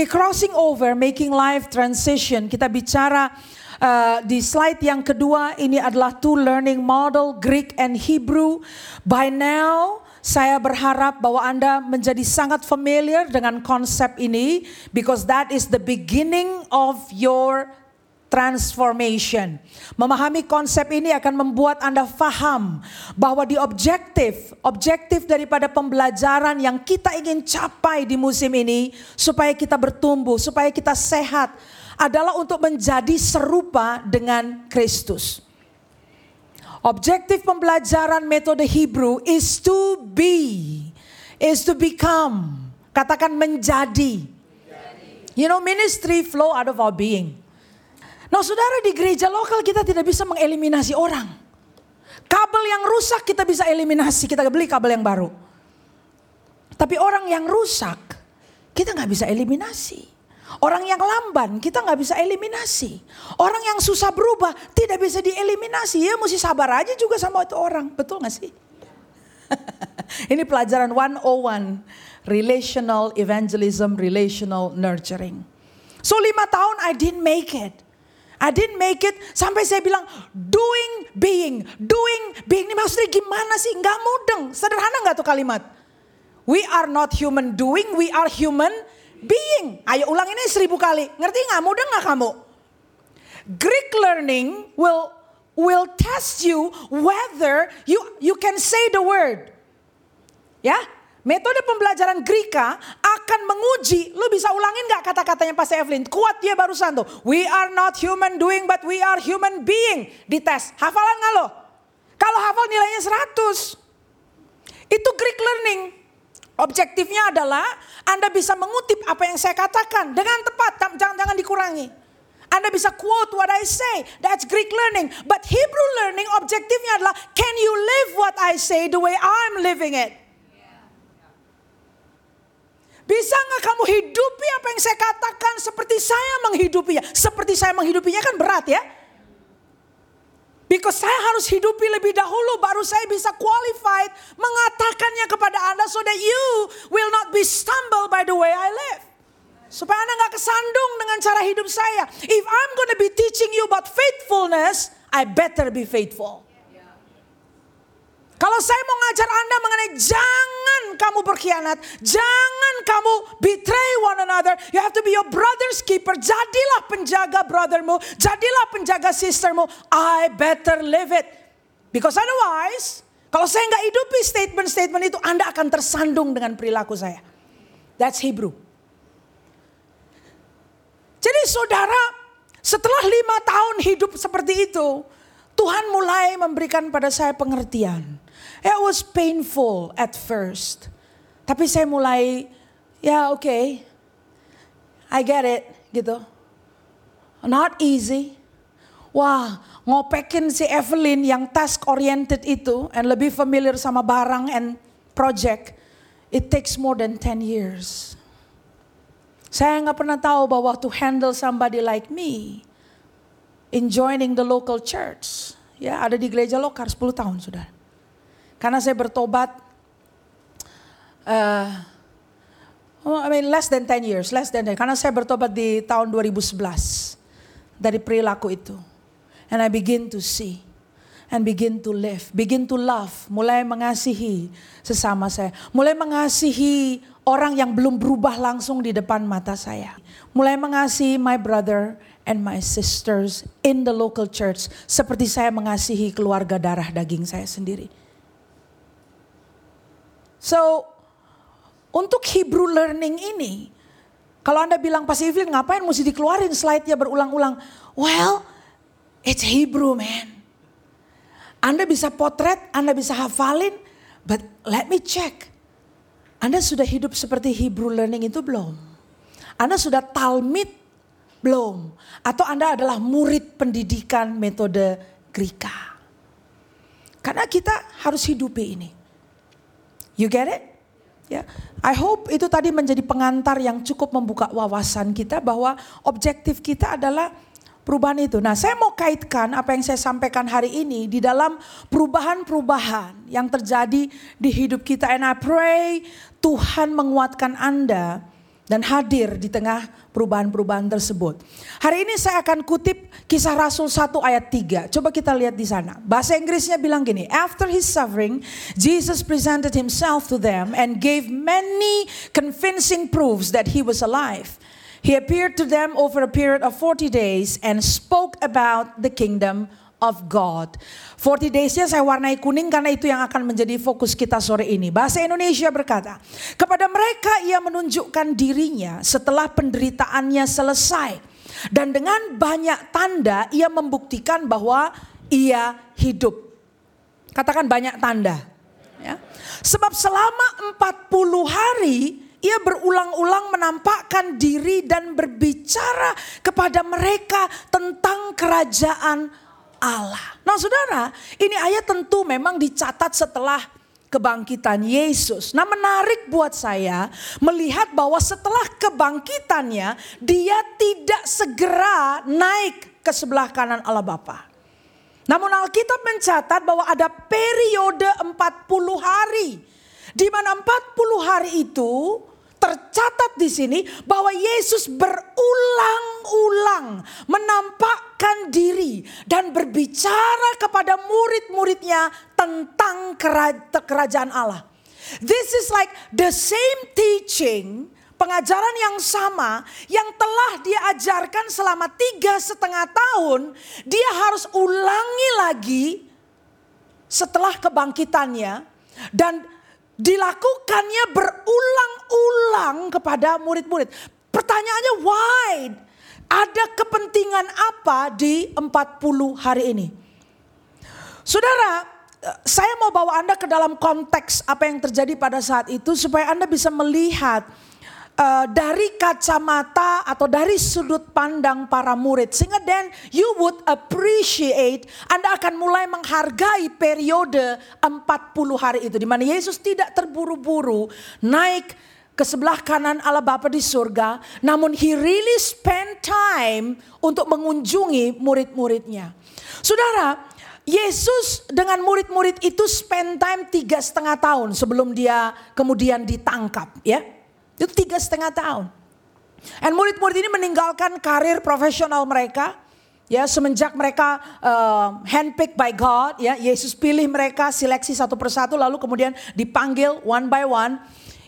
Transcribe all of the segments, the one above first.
Oke, crossing over, making life transition. Kita bicara uh, di slide yang kedua ini adalah two learning model Greek and Hebrew. By now, saya berharap bahwa Anda menjadi sangat familiar dengan konsep ini because that is the beginning of your transformation. Memahami konsep ini akan membuat Anda faham bahwa di objektif, objektif daripada pembelajaran yang kita ingin capai di musim ini supaya kita bertumbuh, supaya kita sehat adalah untuk menjadi serupa dengan Kristus. Objektif pembelajaran metode Hebrew is to be, is to become. Katakan menjadi. You know, ministry flow out of our being. Nah saudara di gereja lokal kita tidak bisa mengeliminasi orang. Kabel yang rusak kita bisa eliminasi, kita beli kabel yang baru. Tapi orang yang rusak kita nggak bisa eliminasi. Orang yang lamban kita nggak bisa eliminasi. Orang yang susah berubah tidak bisa dieliminasi. Ya mesti sabar aja juga sama itu orang. Betul nggak sih? Ini pelajaran 101. Relational evangelism, relational nurturing. So lima tahun I didn't make it. I didn't make it sampai saya bilang doing being, doing being. Ini maksudnya gimana sih? Gak mudeng. Sederhana gak tuh kalimat? We are not human doing, we are human being. Ayo ulang ini seribu kali. Ngerti gak? Mudeng gak kamu? Greek learning will will test you whether you you can say the word. Ya, Metode pembelajaran Greka akan menguji, lu bisa ulangin gak kata-katanya Pak Evelyn? Kuat dia barusan tuh. We are not human doing but we are human being. Dites, hafalan gak lo? Kalau hafal nilainya 100. Itu Greek learning. Objektifnya adalah Anda bisa mengutip apa yang saya katakan dengan tepat, jangan-jangan dikurangi. Anda bisa quote what I say. That's Greek learning. But Hebrew learning objektifnya adalah can you live what I say the way I'm living it? Bisa nggak kamu hidupi apa yang saya katakan seperti saya menghidupinya? Seperti saya menghidupinya kan berat ya. Because saya harus hidupi lebih dahulu baru saya bisa qualified mengatakannya kepada Anda so that you will not be stumbled by the way I live. Supaya Anda nggak kesandung dengan cara hidup saya. If I'm gonna be teaching you about faithfulness, I better be faithful. Kalau saya mau ngajar Anda mengenai jangan kamu berkhianat, jangan kamu betray one another. You have to be your brother's keeper. Jadilah penjaga brothermu, jadilah penjaga sistermu. I better live it. Because otherwise, kalau saya nggak hidupi statement-statement itu, Anda akan tersandung dengan perilaku saya. That's Hebrew. Jadi saudara, setelah lima tahun hidup seperti itu, Tuhan mulai memberikan pada saya pengertian. It was painful at first. Tapi saya mulai, ya oke, okay, I get it gitu. Not easy. Wah, ngopekin si Evelyn yang task oriented itu and lebih familiar sama barang and project, it takes more than 10 years. Saya nggak pernah tahu bahwa to handle somebody like me in joining the local church, ya ada di gereja lokal 10 tahun sudah. Karena saya bertobat, uh, I mean less than 10 years, less than 10. Karena saya bertobat di tahun 2011 dari perilaku itu. And I begin to see and begin to live, begin to love, mulai mengasihi sesama saya, mulai mengasihi orang yang belum berubah langsung di depan mata saya, mulai mengasihi my brother and my sisters in the local church seperti saya mengasihi keluarga darah daging saya sendiri. So, untuk Hebrew learning ini, kalau Anda bilang pas Evelyn ngapain mesti dikeluarin slide-nya berulang-ulang? Well, it's Hebrew man. Anda bisa potret, Anda bisa hafalin, but let me check. Anda sudah hidup seperti Hebrew learning itu belum? Anda sudah talmid belum? Atau Anda adalah murid pendidikan metode Greka? Karena kita harus hidupi ini. You get it? Ya, I hope itu tadi menjadi pengantar yang cukup membuka wawasan kita bahwa objektif kita adalah perubahan itu. Nah, saya mau kaitkan apa yang saya sampaikan hari ini di dalam perubahan-perubahan yang terjadi di hidup kita. And I pray Tuhan menguatkan Anda dan hadir di tengah perubahan-perubahan tersebut. Hari ini saya akan kutip kisah Rasul 1 ayat 3. Coba kita lihat di sana. Bahasa Inggrisnya bilang gini, After his suffering, Jesus presented himself to them and gave many convincing proofs that he was alive. He appeared to them over a period of 40 days and spoke about the kingdom of God. 40 days-nya saya warnai kuning karena itu yang akan menjadi fokus kita sore ini. Bahasa Indonesia berkata, kepada mereka ia menunjukkan dirinya setelah penderitaannya selesai. Dan dengan banyak tanda ia membuktikan bahwa ia hidup. Katakan banyak tanda. Ya. Sebab selama 40 hari ia berulang-ulang menampakkan diri dan berbicara kepada mereka tentang kerajaan Allah. Nah saudara, ini ayat tentu memang dicatat setelah kebangkitan Yesus. Nah menarik buat saya melihat bahwa setelah kebangkitannya dia tidak segera naik ke sebelah kanan Allah Bapa. Namun Alkitab mencatat bahwa ada periode 40 hari. Di mana 40 hari itu tercatat di sini bahwa Yesus berulang-ulang menampakkan diri dan berbicara kepada murid-muridnya tentang kerajaan Allah. This is like the same teaching, pengajaran yang sama yang telah dia ajarkan selama tiga setengah tahun, dia harus ulangi lagi setelah kebangkitannya dan dilakukannya berulang-ulang kepada murid-murid. Pertanyaannya why? Ada kepentingan apa di 40 hari ini? Saudara, saya mau bawa Anda ke dalam konteks apa yang terjadi pada saat itu supaya Anda bisa melihat uh, dari kacamata atau dari sudut pandang para murid. Sehingga then you would appreciate, Anda akan mulai menghargai periode 40 hari itu. di mana Yesus tidak terburu-buru naik ke sebelah kanan Allah Bapa di surga. Namun he really spend time untuk mengunjungi murid-muridnya. Saudara, Yesus dengan murid-murid itu spend time tiga setengah tahun sebelum dia kemudian ditangkap ya. Itu tiga setengah tahun. Dan murid-murid ini meninggalkan karir profesional mereka. Ya, semenjak mereka uh, handpicked by God, ya, Yesus pilih mereka seleksi satu persatu, lalu kemudian dipanggil one by one.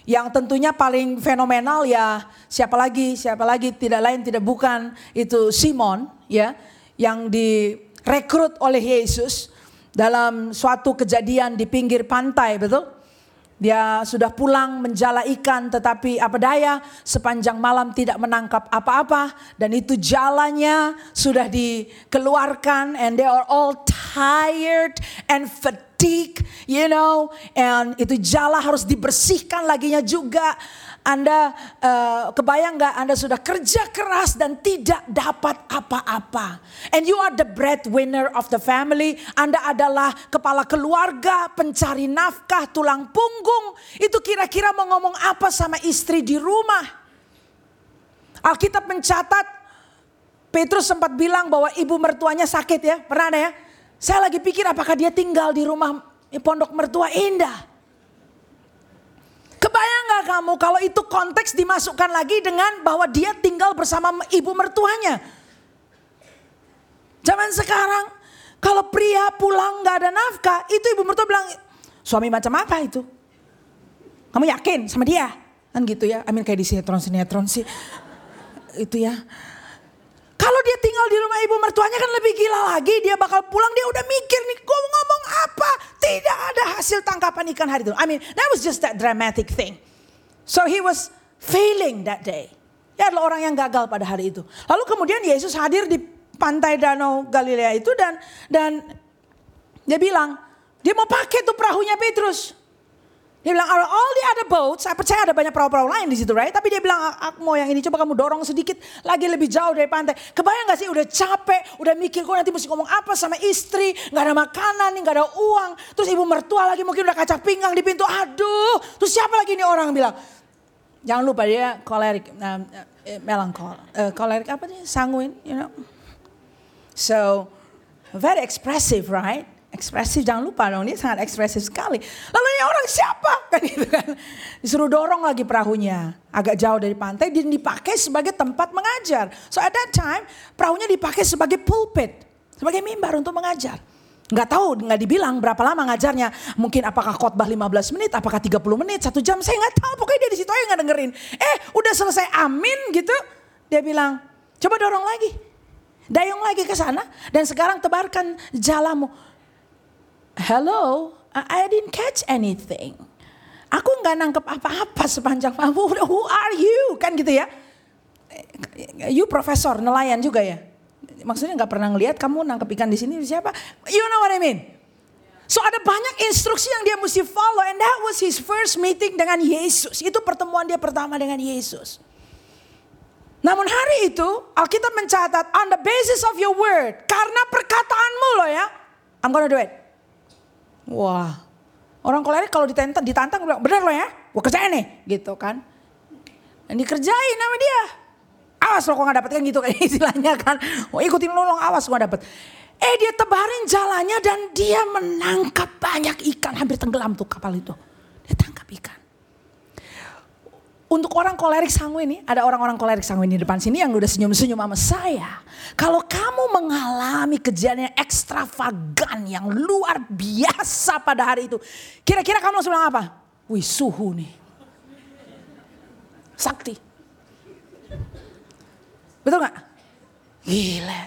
Yang tentunya paling fenomenal ya siapa lagi, siapa lagi tidak lain tidak bukan itu Simon, ya, yang direkrut oleh Yesus dalam suatu kejadian di pinggir pantai, betul? Dia sudah pulang menjala ikan tetapi apa daya? Sepanjang malam tidak menangkap apa-apa dan itu jalannya sudah dikeluarkan and they are all tired and fatigued you know? And itu jala harus dibersihkan laginya juga anda uh, kebayang nggak Anda sudah kerja keras dan tidak dapat apa-apa. And you are the breadwinner of the family. Anda adalah kepala keluarga, pencari nafkah, tulang punggung. Itu kira-kira mau ngomong apa sama istri di rumah? Alkitab mencatat Petrus sempat bilang bahwa ibu mertuanya sakit ya. Pernah ada ya? Saya lagi pikir apakah dia tinggal di rumah pondok mertua indah. Kebayang gak kamu kalau itu konteks dimasukkan lagi dengan bahwa dia tinggal bersama ibu mertuanya. Zaman sekarang kalau pria pulang gak ada nafkah itu ibu mertua bilang suami macam apa itu? Kamu yakin sama dia? Kan gitu ya, amin kayak di sinetron-sinetron sih. Itu ya. Kalau dia tinggal di rumah ibu mertuanya kan lebih gila lagi. Dia bakal pulang dia udah mikir nih gue ngomong apa. Tidak ada hasil tangkapan ikan hari itu. I mean that was just that dramatic thing. So he was failing that day. Dia adalah orang yang gagal pada hari itu. Lalu kemudian Yesus hadir di pantai danau Galilea itu dan dan dia bilang dia mau pakai tuh perahunya Petrus. Dia bilang, all the other boats, saya percaya ada banyak perahu-perahu lain di situ, right? Tapi dia bilang, aku mau yang ini, coba kamu dorong sedikit lagi lebih jauh dari pantai. Kebayang gak sih udah capek, udah mikir kok nanti mesti ngomong apa sama istri, gak ada makanan, gak ada uang. Terus ibu mertua lagi mungkin udah kaca pinggang di pintu, aduh. Terus siapa lagi ini orang bilang, jangan lupa dia kolerik, uh, melankol, uh, kolerik apa nih, sanguin, you know. So, very expressive, right? Ekspresif, jangan lupa dong dia sangat ekspresif sekali. Lalu ini orang siapa? Kan gitu kan. Disuruh dorong lagi perahunya agak jauh dari pantai dan dipakai sebagai tempat mengajar. So at that time perahunya dipakai sebagai pulpit, sebagai mimbar untuk mengajar. Nggak tahu, nggak dibilang berapa lama ngajarnya. Mungkin apakah khotbah 15 menit, apakah 30 menit, satu jam, saya nggak tahu. Pokoknya dia di situ aja nggak dengerin. Eh, udah selesai amin gitu. Dia bilang, coba dorong lagi. Dayung lagi ke sana. Dan sekarang tebarkan jalamu. Hello, I didn't catch anything. Aku nggak nangkep apa-apa sepanjang malam. Who are you? Kan gitu ya. You profesor, nelayan juga ya maksudnya nggak pernah ngelihat kamu nangkep ikan di sini siapa? You know what I mean? So ada banyak instruksi yang dia mesti follow and that was his first meeting dengan Yesus. Itu pertemuan dia pertama dengan Yesus. Namun hari itu Alkitab mencatat on the basis of your word. Karena perkataanmu loh ya. I'm gonna do it. Wah. Orang kolerik kalau ditantang, ditantang bilang bener loh ya. Gue kerjain nih. Gitu kan. Dan dikerjain sama dia awas lo kok gak dapet kan gitu kan istilahnya kan. Oh ikutin lo, lo awas gak dapet. Eh dia tebarin jalannya dan dia menangkap banyak ikan. Hampir tenggelam tuh kapal itu. Dia tangkap ikan. Untuk orang kolerik sanguin ini, ada orang-orang kolerik sanguin di depan sini yang udah senyum-senyum sama saya. Kalau kamu mengalami kejadian yang ekstravagan, yang luar biasa pada hari itu. Kira-kira kamu langsung bilang apa? Wih suhu nih. Sakti. Betul gak? Gila.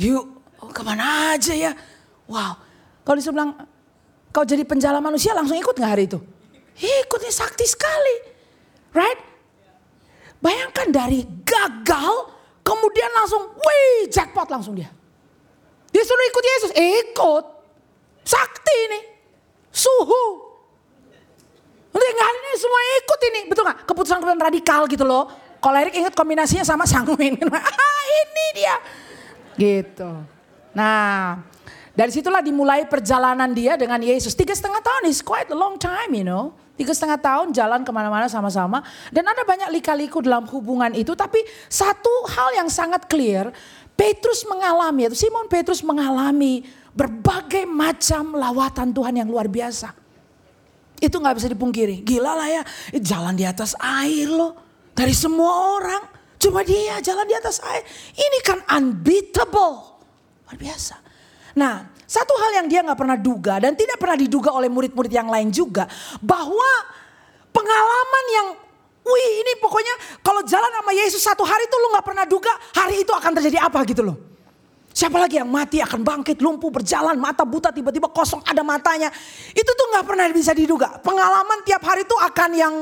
Yuk, oh, ke mana aja ya? Wow. Kalau disuruh bilang, kau jadi penjala manusia langsung ikut gak hari itu? Ikutnya sakti sekali. Right? Bayangkan dari gagal, kemudian langsung, wih jackpot langsung dia. Dia suruh ikut Yesus, ikut. Sakti ini. Suhu. Nanti nggak ini semua ikut ini. Betul gak? Keputusan-keputusan radikal gitu loh kolerik ingat kombinasinya sama sanguin. ah ini dia. Gitu. Nah dari situlah dimulai perjalanan dia dengan Yesus. Tiga setengah tahun is quite a long time you know. Tiga setengah tahun jalan ke mana-mana sama-sama. Dan ada banyak lika-liku dalam hubungan itu. Tapi satu hal yang sangat clear. Petrus mengalami, atau Simon Petrus mengalami berbagai macam lawatan Tuhan yang luar biasa. Itu nggak bisa dipungkiri. Gila lah ya, jalan di atas air loh dari semua orang. Cuma dia jalan di atas air. Ini kan unbeatable. Luar biasa. Nah satu hal yang dia nggak pernah duga dan tidak pernah diduga oleh murid-murid yang lain juga. Bahwa pengalaman yang wih ini pokoknya kalau jalan sama Yesus satu hari itu lu nggak pernah duga hari itu akan terjadi apa gitu loh. Siapa lagi yang mati akan bangkit, lumpuh, berjalan, mata buta, tiba-tiba kosong ada matanya. Itu tuh nggak pernah bisa diduga. Pengalaman tiap hari itu akan yang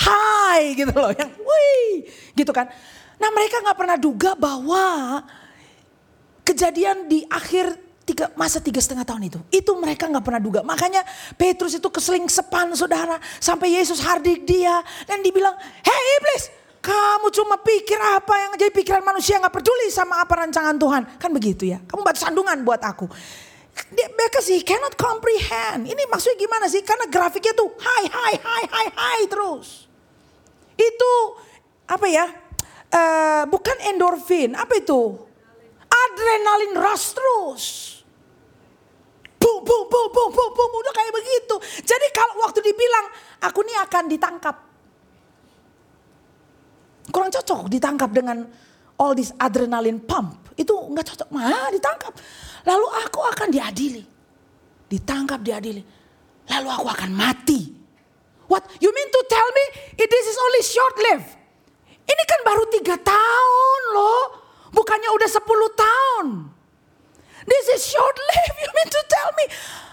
hai gitu loh, yang wih gitu kan. Nah mereka nggak pernah duga bahwa kejadian di akhir tiga, masa tiga setengah tahun itu. Itu mereka nggak pernah duga. Makanya Petrus itu keseling sepan saudara. Sampai Yesus hardik dia. Dan dibilang, hei iblis kamu cuma pikir apa yang jadi pikiran manusia nggak peduli sama apa rancangan Tuhan. Kan begitu ya. Kamu batu sandungan buat aku. Dia, he cannot comprehend. Ini maksudnya gimana sih? Karena grafiknya tuh high, high, high, high, high terus. Itu apa ya? Uh, bukan endorfin, apa itu? Adrenalin rush terus. Boom, boom, boom, boom, boom, boom, udah kayak begitu. Jadi kalau waktu dibilang, aku ini akan ditangkap. Kurang cocok ditangkap dengan all this adrenalin pump. Itu nggak cocok, mah ditangkap. Lalu aku akan diadili. Ditangkap, diadili. Lalu aku akan mati. What? You mean to tell me it, this is only short lived? Ini kan baru tiga tahun loh. Bukannya udah sepuluh tahun. This is short lived. You mean to tell me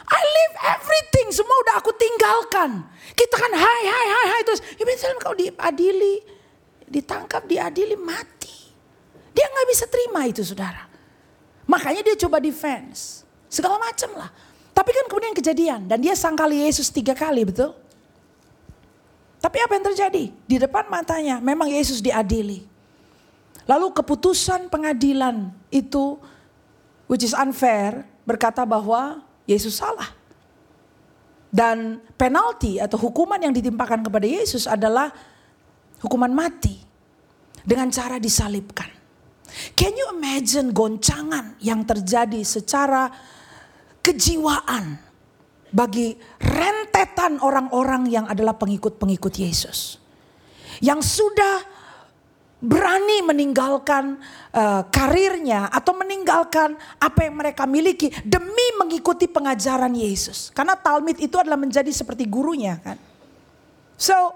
I live everything. Semua udah aku tinggalkan. Kita kan hai hai hai hai terus. You mean to tell me kau diadili. Ditangkap, diadili, mati. Dia nggak bisa terima itu saudara. Makanya dia coba defense. Segala macam lah. Tapi kan kemudian kejadian. Dan dia sangkali Yesus tiga kali betul. Tapi apa yang terjadi? Di depan matanya memang Yesus diadili. Lalu keputusan pengadilan itu which is unfair berkata bahwa Yesus salah. Dan penalti atau hukuman yang ditimpakan kepada Yesus adalah hukuman mati dengan cara disalibkan. Can you imagine goncangan yang terjadi secara kejiwaan bagi rentetan orang-orang yang adalah pengikut-pengikut Yesus. Yang sudah berani meninggalkan uh, karirnya atau meninggalkan apa yang mereka miliki demi mengikuti pengajaran Yesus. Karena Talmud itu adalah menjadi seperti gurunya kan. So,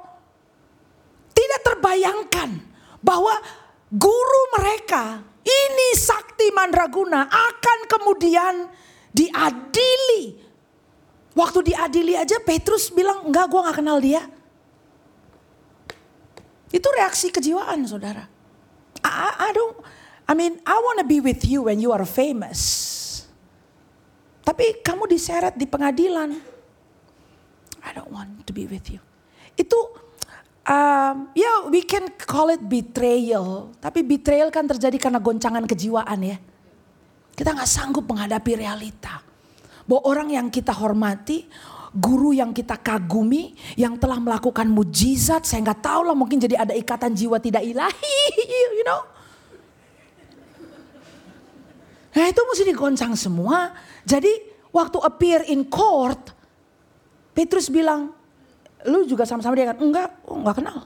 tidak terbayangkan bahwa guru mereka ini sakti mandraguna akan kemudian diadili. Waktu diadili aja Petrus bilang enggak gue gak kenal dia. Itu reaksi kejiwaan saudara. I, I don't, I mean I wanna be with you when you are famous. Tapi kamu diseret di pengadilan. I don't want to be with you. Itu um, ya yeah, we can call it betrayal. Tapi betrayal kan terjadi karena goncangan kejiwaan ya. Kita nggak sanggup menghadapi realita. Bahwa orang yang kita hormati, guru yang kita kagumi, yang telah melakukan mujizat, saya nggak tahu lah mungkin jadi ada ikatan jiwa tidak ilahi, you know. Nah itu mesti digoncang semua. Jadi waktu appear in court, Petrus bilang, lu juga sama-sama dia kan? Enggak, oh, enggak kenal.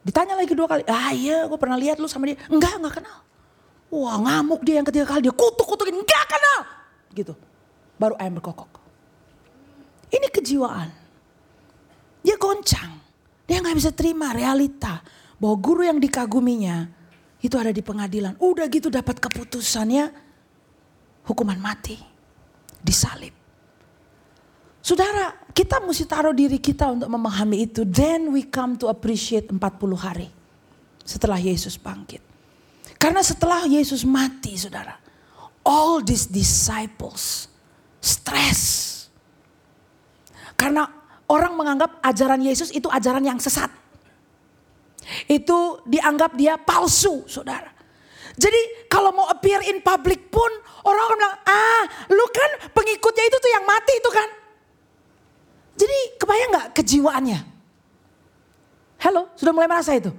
Ditanya lagi dua kali, ah iya gue pernah lihat lu sama dia. Enggak, enggak kenal. Wah ngamuk dia yang ketiga kali, dia kutuk-kutukin, enggak kenal. Gitu, baru ayam berkokok. Ini kejiwaan. Dia goncang. Dia nggak bisa terima realita bahwa guru yang dikaguminya itu ada di pengadilan. Udah gitu dapat keputusannya hukuman mati. Disalib. Saudara, kita mesti taruh diri kita untuk memahami itu. Then we come to appreciate 40 hari setelah Yesus bangkit. Karena setelah Yesus mati, saudara, all these disciples stress. Karena orang menganggap ajaran Yesus itu ajaran yang sesat. Itu dianggap dia palsu, saudara. Jadi kalau mau appear in public pun orang akan bilang, ah lu kan pengikutnya itu tuh yang mati itu kan. Jadi kebayang gak kejiwaannya? Halo, sudah mulai merasa itu?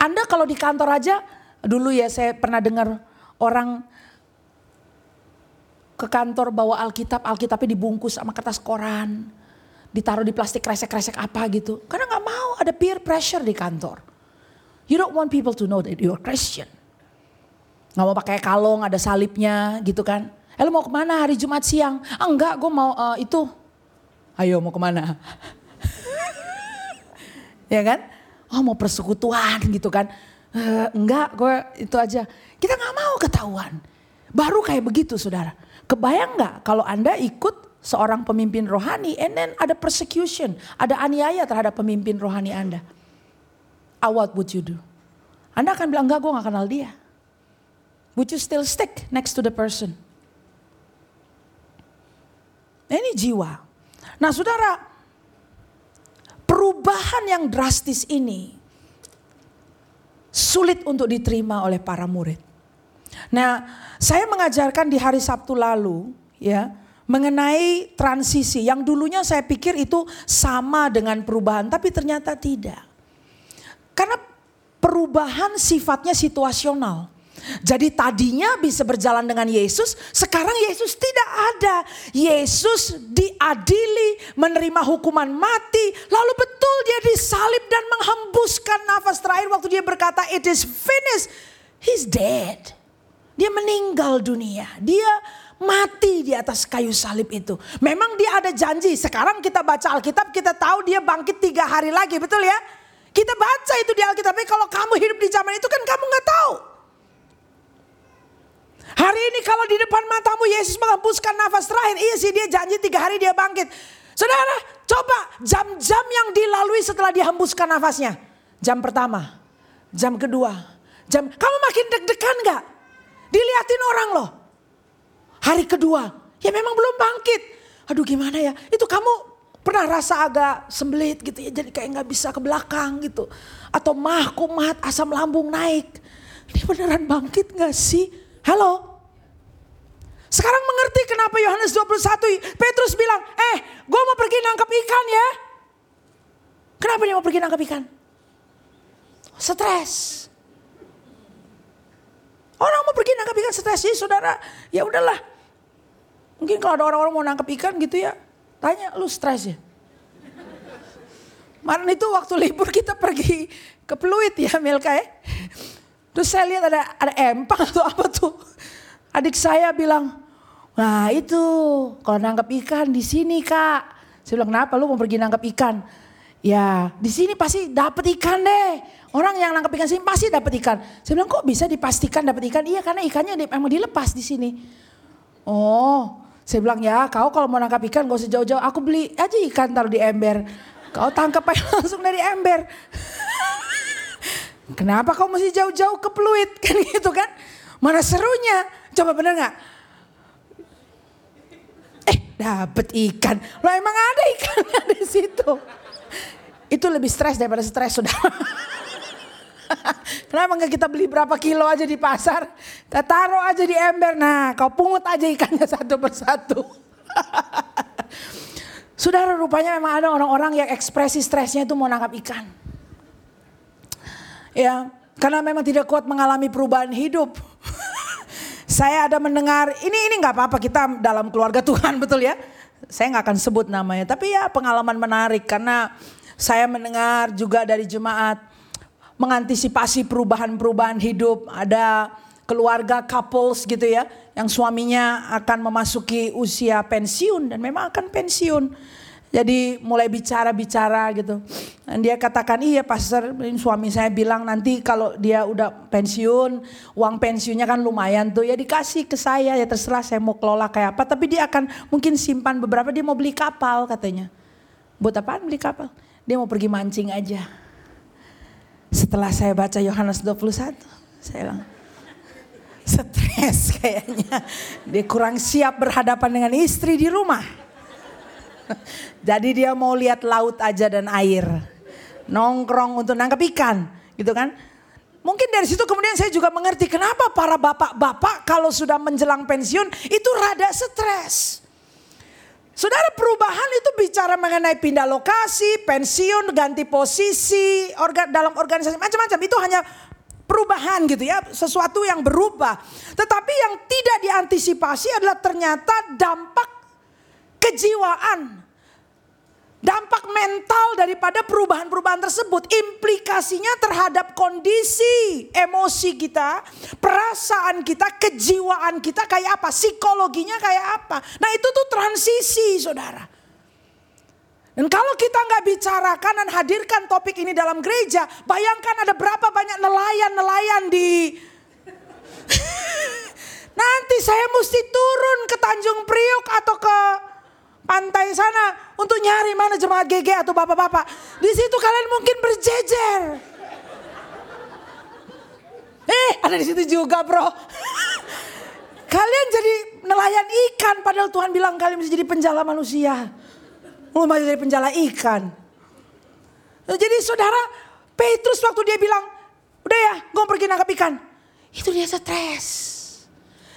Anda kalau di kantor aja, dulu ya saya pernah dengar orang ke kantor bawa Alkitab, Alkitabnya dibungkus sama kertas koran ditaruh di plastik kresek-kresek apa gitu. Karena nggak mau ada peer pressure di kantor. You don't want people to know that you're Christian. Nggak mau pakai kalung, ada salibnya gitu kan. Eh lu mau ke mana hari Jumat siang? Ah, enggak, gue mau uh, itu. Ayo mau ke mana? ya kan? Oh mau persekutuan gitu kan. Uh, enggak, gue itu aja. Kita nggak mau ketahuan. Baru kayak begitu saudara. Kebayang nggak kalau anda ikut seorang pemimpin rohani and then ada persecution, ada aniaya terhadap pemimpin rohani Anda. Uh, what would you do? Anda akan bilang, enggak gue gak kenal dia. Would you still stick next to the person? Ini jiwa. Nah saudara, perubahan yang drastis ini sulit untuk diterima oleh para murid. Nah, saya mengajarkan di hari Sabtu lalu, ya, mengenai transisi yang dulunya saya pikir itu sama dengan perubahan, tapi ternyata tidak. Karena perubahan sifatnya situasional. Jadi tadinya bisa berjalan dengan Yesus, sekarang Yesus tidak ada. Yesus diadili, menerima hukuman mati, lalu betul dia disalib dan menghembuskan nafas terakhir waktu dia berkata it is finished. He's dead. Dia meninggal dunia. Dia mati di atas kayu salib itu. Memang dia ada janji. Sekarang kita baca Alkitab, kita tahu dia bangkit tiga hari lagi, betul ya? Kita baca itu di Alkitab. Tapi kalau kamu hidup di zaman itu kan kamu nggak tahu. Hari ini kalau di depan matamu Yesus menghembuskan nafas terakhir, iya sih dia janji tiga hari dia bangkit. Saudara, coba jam-jam yang dilalui setelah dihembuskan nafasnya. Jam pertama, jam kedua, jam. Kamu makin deg-degan gak? Diliatin orang loh. Hari kedua, ya memang belum bangkit. Aduh gimana ya, itu kamu pernah rasa agak sembelit gitu ya, jadi kayak nggak bisa ke belakang gitu. Atau mah kumat, asam lambung naik. Ini beneran bangkit gak sih? Halo? Sekarang mengerti kenapa Yohanes 21 Petrus bilang, eh gue mau pergi nangkap ikan ya. Kenapa dia mau pergi nangkap ikan? Stres. Orang mau pergi nangkap ikan stres sih saudara. Ya udahlah Mungkin kalau ada orang-orang mau nangkep ikan gitu ya, tanya lu stres ya. Kemarin itu waktu libur kita pergi ke Pluit ya Melka ya. Terus saya lihat ada ada empang atau apa tuh. Adik saya bilang, nah itu kalau nangkep ikan di sini kak. Saya bilang kenapa lu mau pergi nangkep ikan? Ya di sini pasti dapet ikan deh. Orang yang nangkep ikan sini pasti dapet ikan. Saya bilang kok bisa dipastikan dapet ikan? Iya karena ikannya memang dilepas di sini. Oh, saya bilang ya kau kalau mau nangkap ikan gak usah jauh-jauh. Aku beli aja ikan taruh di ember. Kau tangkap aja langsung dari ember. Kenapa kau mesti jauh-jauh ke peluit kan gitu kan? Mana serunya? Coba bener nggak? Eh dapet ikan. Lo emang ada ikannya di situ. Itu lebih stres daripada stres sudah. Kenapa nggak kita beli berapa kilo aja di pasar? Kita taruh aja di ember. Nah kau pungut aja ikannya satu persatu. Saudara rupanya memang ada orang-orang yang ekspresi stresnya itu mau nangkap ikan. Ya, karena memang tidak kuat mengalami perubahan hidup. Saya ada mendengar, ini ini nggak apa-apa kita dalam keluarga Tuhan betul ya. Saya nggak akan sebut namanya, tapi ya pengalaman menarik karena saya mendengar juga dari jemaat mengantisipasi perubahan-perubahan hidup. Ada keluarga couples gitu ya, yang suaminya akan memasuki usia pensiun dan memang akan pensiun. Jadi mulai bicara-bicara gitu. Dan dia katakan iya pastor suami saya bilang nanti kalau dia udah pensiun uang pensiunnya kan lumayan tuh ya dikasih ke saya ya terserah saya mau kelola kayak apa. Tapi dia akan mungkin simpan beberapa dia mau beli kapal katanya. Buat apaan beli kapal? Dia mau pergi mancing aja. Setelah saya baca Yohanes 21 saya bilang stres kayaknya. Dia kurang siap berhadapan dengan istri di rumah. Jadi dia mau lihat laut aja dan air. Nongkrong untuk nangkap ikan gitu kan. Mungkin dari situ kemudian saya juga mengerti kenapa para bapak-bapak kalau sudah menjelang pensiun itu rada stres. Saudara perubahan itu bicara mengenai pindah lokasi, pensiun, ganti posisi, organ, dalam organisasi macam-macam itu hanya perubahan gitu ya, sesuatu yang berubah. Tetapi yang tidak diantisipasi adalah ternyata dampak kejiwaan Dampak mental daripada perubahan-perubahan tersebut, implikasinya terhadap kondisi emosi kita, perasaan kita, kejiwaan kita kayak apa, psikologinya kayak apa. Nah itu tuh transisi saudara. Dan kalau kita nggak bicarakan dan hadirkan topik ini dalam gereja, bayangkan ada berapa banyak nelayan-nelayan di... Nanti saya mesti turun ke Tanjung Priok atau ke pantai sana untuk nyari mana jemaat GG atau bapak-bapak. Di situ kalian mungkin berjejer. Eh, ada di situ juga, Bro. kalian jadi nelayan ikan padahal Tuhan bilang kalian bisa jadi penjala manusia. Mau jadi penjala ikan. Nah, jadi saudara, Petrus waktu dia bilang, udah ya, gue pergi nangkap ikan. Itu dia stres.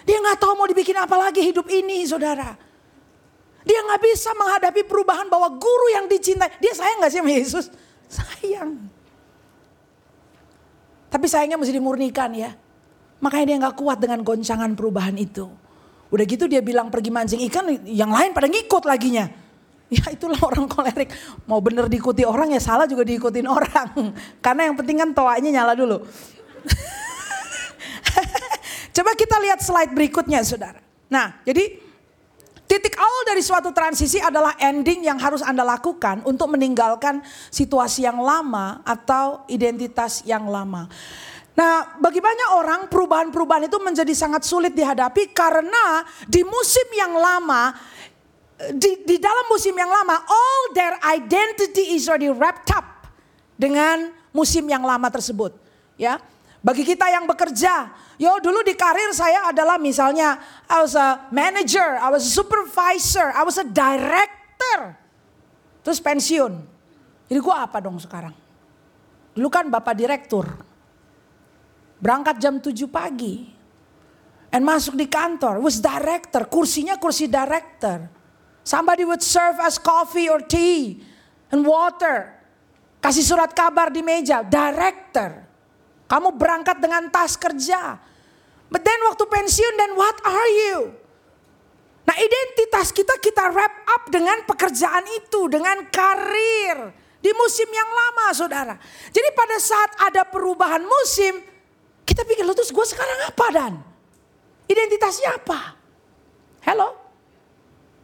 Dia nggak tahu mau dibikin apa lagi hidup ini, saudara. Dia nggak bisa menghadapi perubahan bahwa guru yang dicintai. Dia sayang nggak sih sama Yesus? Sayang. Tapi sayangnya mesti dimurnikan ya. Makanya dia nggak kuat dengan goncangan perubahan itu. Udah gitu dia bilang pergi mancing ikan, yang lain pada ngikut laginya. Ya itulah orang kolerik. Mau bener diikuti orang ya salah juga diikutin orang. Karena yang penting kan toanya nyala dulu. Coba kita lihat slide berikutnya saudara. Nah jadi Titik awal dari suatu transisi adalah ending yang harus Anda lakukan untuk meninggalkan situasi yang lama atau identitas yang lama. Nah, bagi banyak orang perubahan-perubahan itu menjadi sangat sulit dihadapi karena di musim yang lama di, di dalam musim yang lama all their identity is already wrapped up dengan musim yang lama tersebut, ya. Bagi kita yang bekerja, yo dulu di karir saya adalah misalnya I was a manager, I was a supervisor, I was a director. Terus pensiun. Jadi gua apa dong sekarang? Dulu kan bapak direktur. Berangkat jam 7 pagi. And masuk di kantor, was director, kursinya kursi director. Somebody would serve us coffee or tea and water. Kasih surat kabar di meja, director. Kamu berangkat dengan tas kerja. But then waktu pensiun dan what are you? Nah Nah identitas kita kita wrap up dengan pekerjaan itu, dengan karir. Di musim yang lama saudara. Jadi pada saat ada perubahan musim, kita pikir, lo terus gue sekarang apa dan? Identitasnya apa? Hello?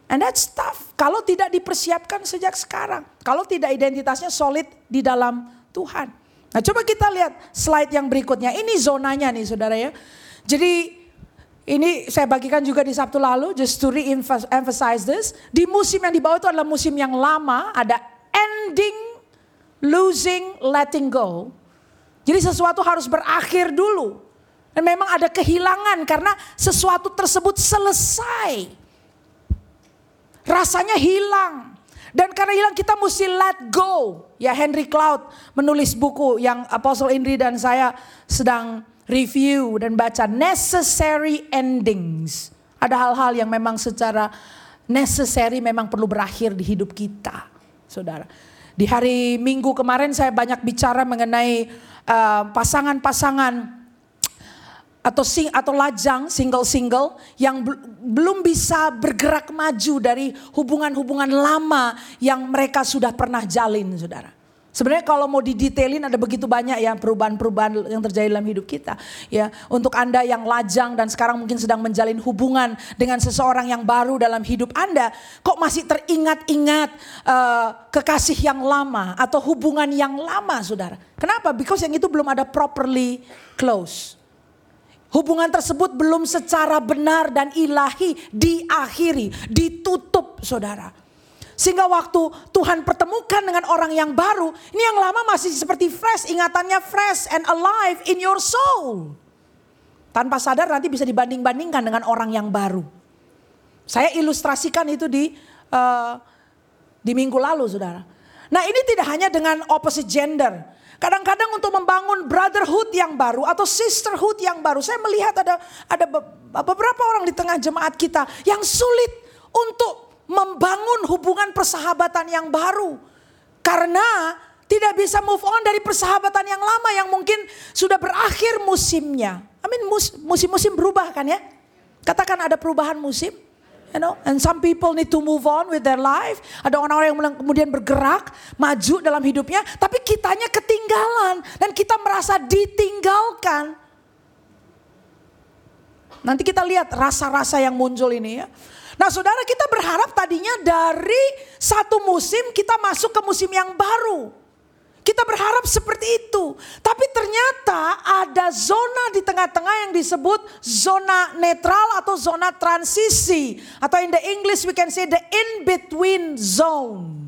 And that's tough. Kalau tidak dipersiapkan sejak sekarang. Kalau tidak identitasnya solid di dalam Tuhan. Nah coba kita lihat slide yang berikutnya. Ini zonanya nih saudara ya. Jadi ini saya bagikan juga di Sabtu lalu, just to re-emphasize this. Di musim yang dibawa itu adalah musim yang lama, ada ending, losing, letting go. Jadi sesuatu harus berakhir dulu. Dan memang ada kehilangan karena sesuatu tersebut selesai. Rasanya hilang. Dan karena hilang kita mesti let go. Ya Henry Cloud menulis buku yang Apostle Indri dan saya sedang review dan baca necessary endings. Ada hal-hal yang memang secara necessary memang perlu berakhir di hidup kita. Saudara. Di hari Minggu kemarin saya banyak bicara mengenai uh, pasangan-pasangan uh, atau sing atau lajang single-single yang belum bisa bergerak maju dari hubungan-hubungan lama yang mereka sudah pernah jalin, Saudara. Sebenarnya kalau mau didetailin ada begitu banyak ya perubahan-perubahan yang terjadi dalam hidup kita. Ya, untuk Anda yang lajang dan sekarang mungkin sedang menjalin hubungan dengan seseorang yang baru dalam hidup Anda, kok masih teringat-ingat uh, kekasih yang lama atau hubungan yang lama, Saudara? Kenapa? Because yang itu belum ada properly close. Hubungan tersebut belum secara benar dan ilahi diakhiri, ditutup saudara. Sehingga waktu Tuhan pertemukan dengan orang yang baru, ini yang lama masih seperti fresh, ingatannya fresh and alive in your soul. Tanpa sadar nanti bisa dibanding-bandingkan dengan orang yang baru. Saya ilustrasikan itu di uh, di minggu lalu saudara. Nah ini tidak hanya dengan opposite gender. Kadang-kadang untuk membangun brotherhood yang baru atau sisterhood yang baru, saya melihat ada ada beberapa orang di tengah jemaat kita yang sulit untuk membangun hubungan persahabatan yang baru. Karena tidak bisa move on dari persahabatan yang lama yang mungkin sudah berakhir musimnya. I mean musim-musim berubah kan ya? Katakan ada perubahan musim. You know, and some people need to move on with their life. Ada orang-orang yang kemudian bergerak, maju dalam hidupnya, tapi kitanya ketinggalan dan kita merasa ditinggalkan. Nanti kita lihat rasa-rasa yang muncul ini ya. Nah saudara kita berharap tadinya dari satu musim kita masuk ke musim yang baru. Kita berharap seperti itu. Tapi ternyata ada zona di tengah-tengah yang disebut zona netral atau zona transisi. Atau in the English we can say the in-between zone.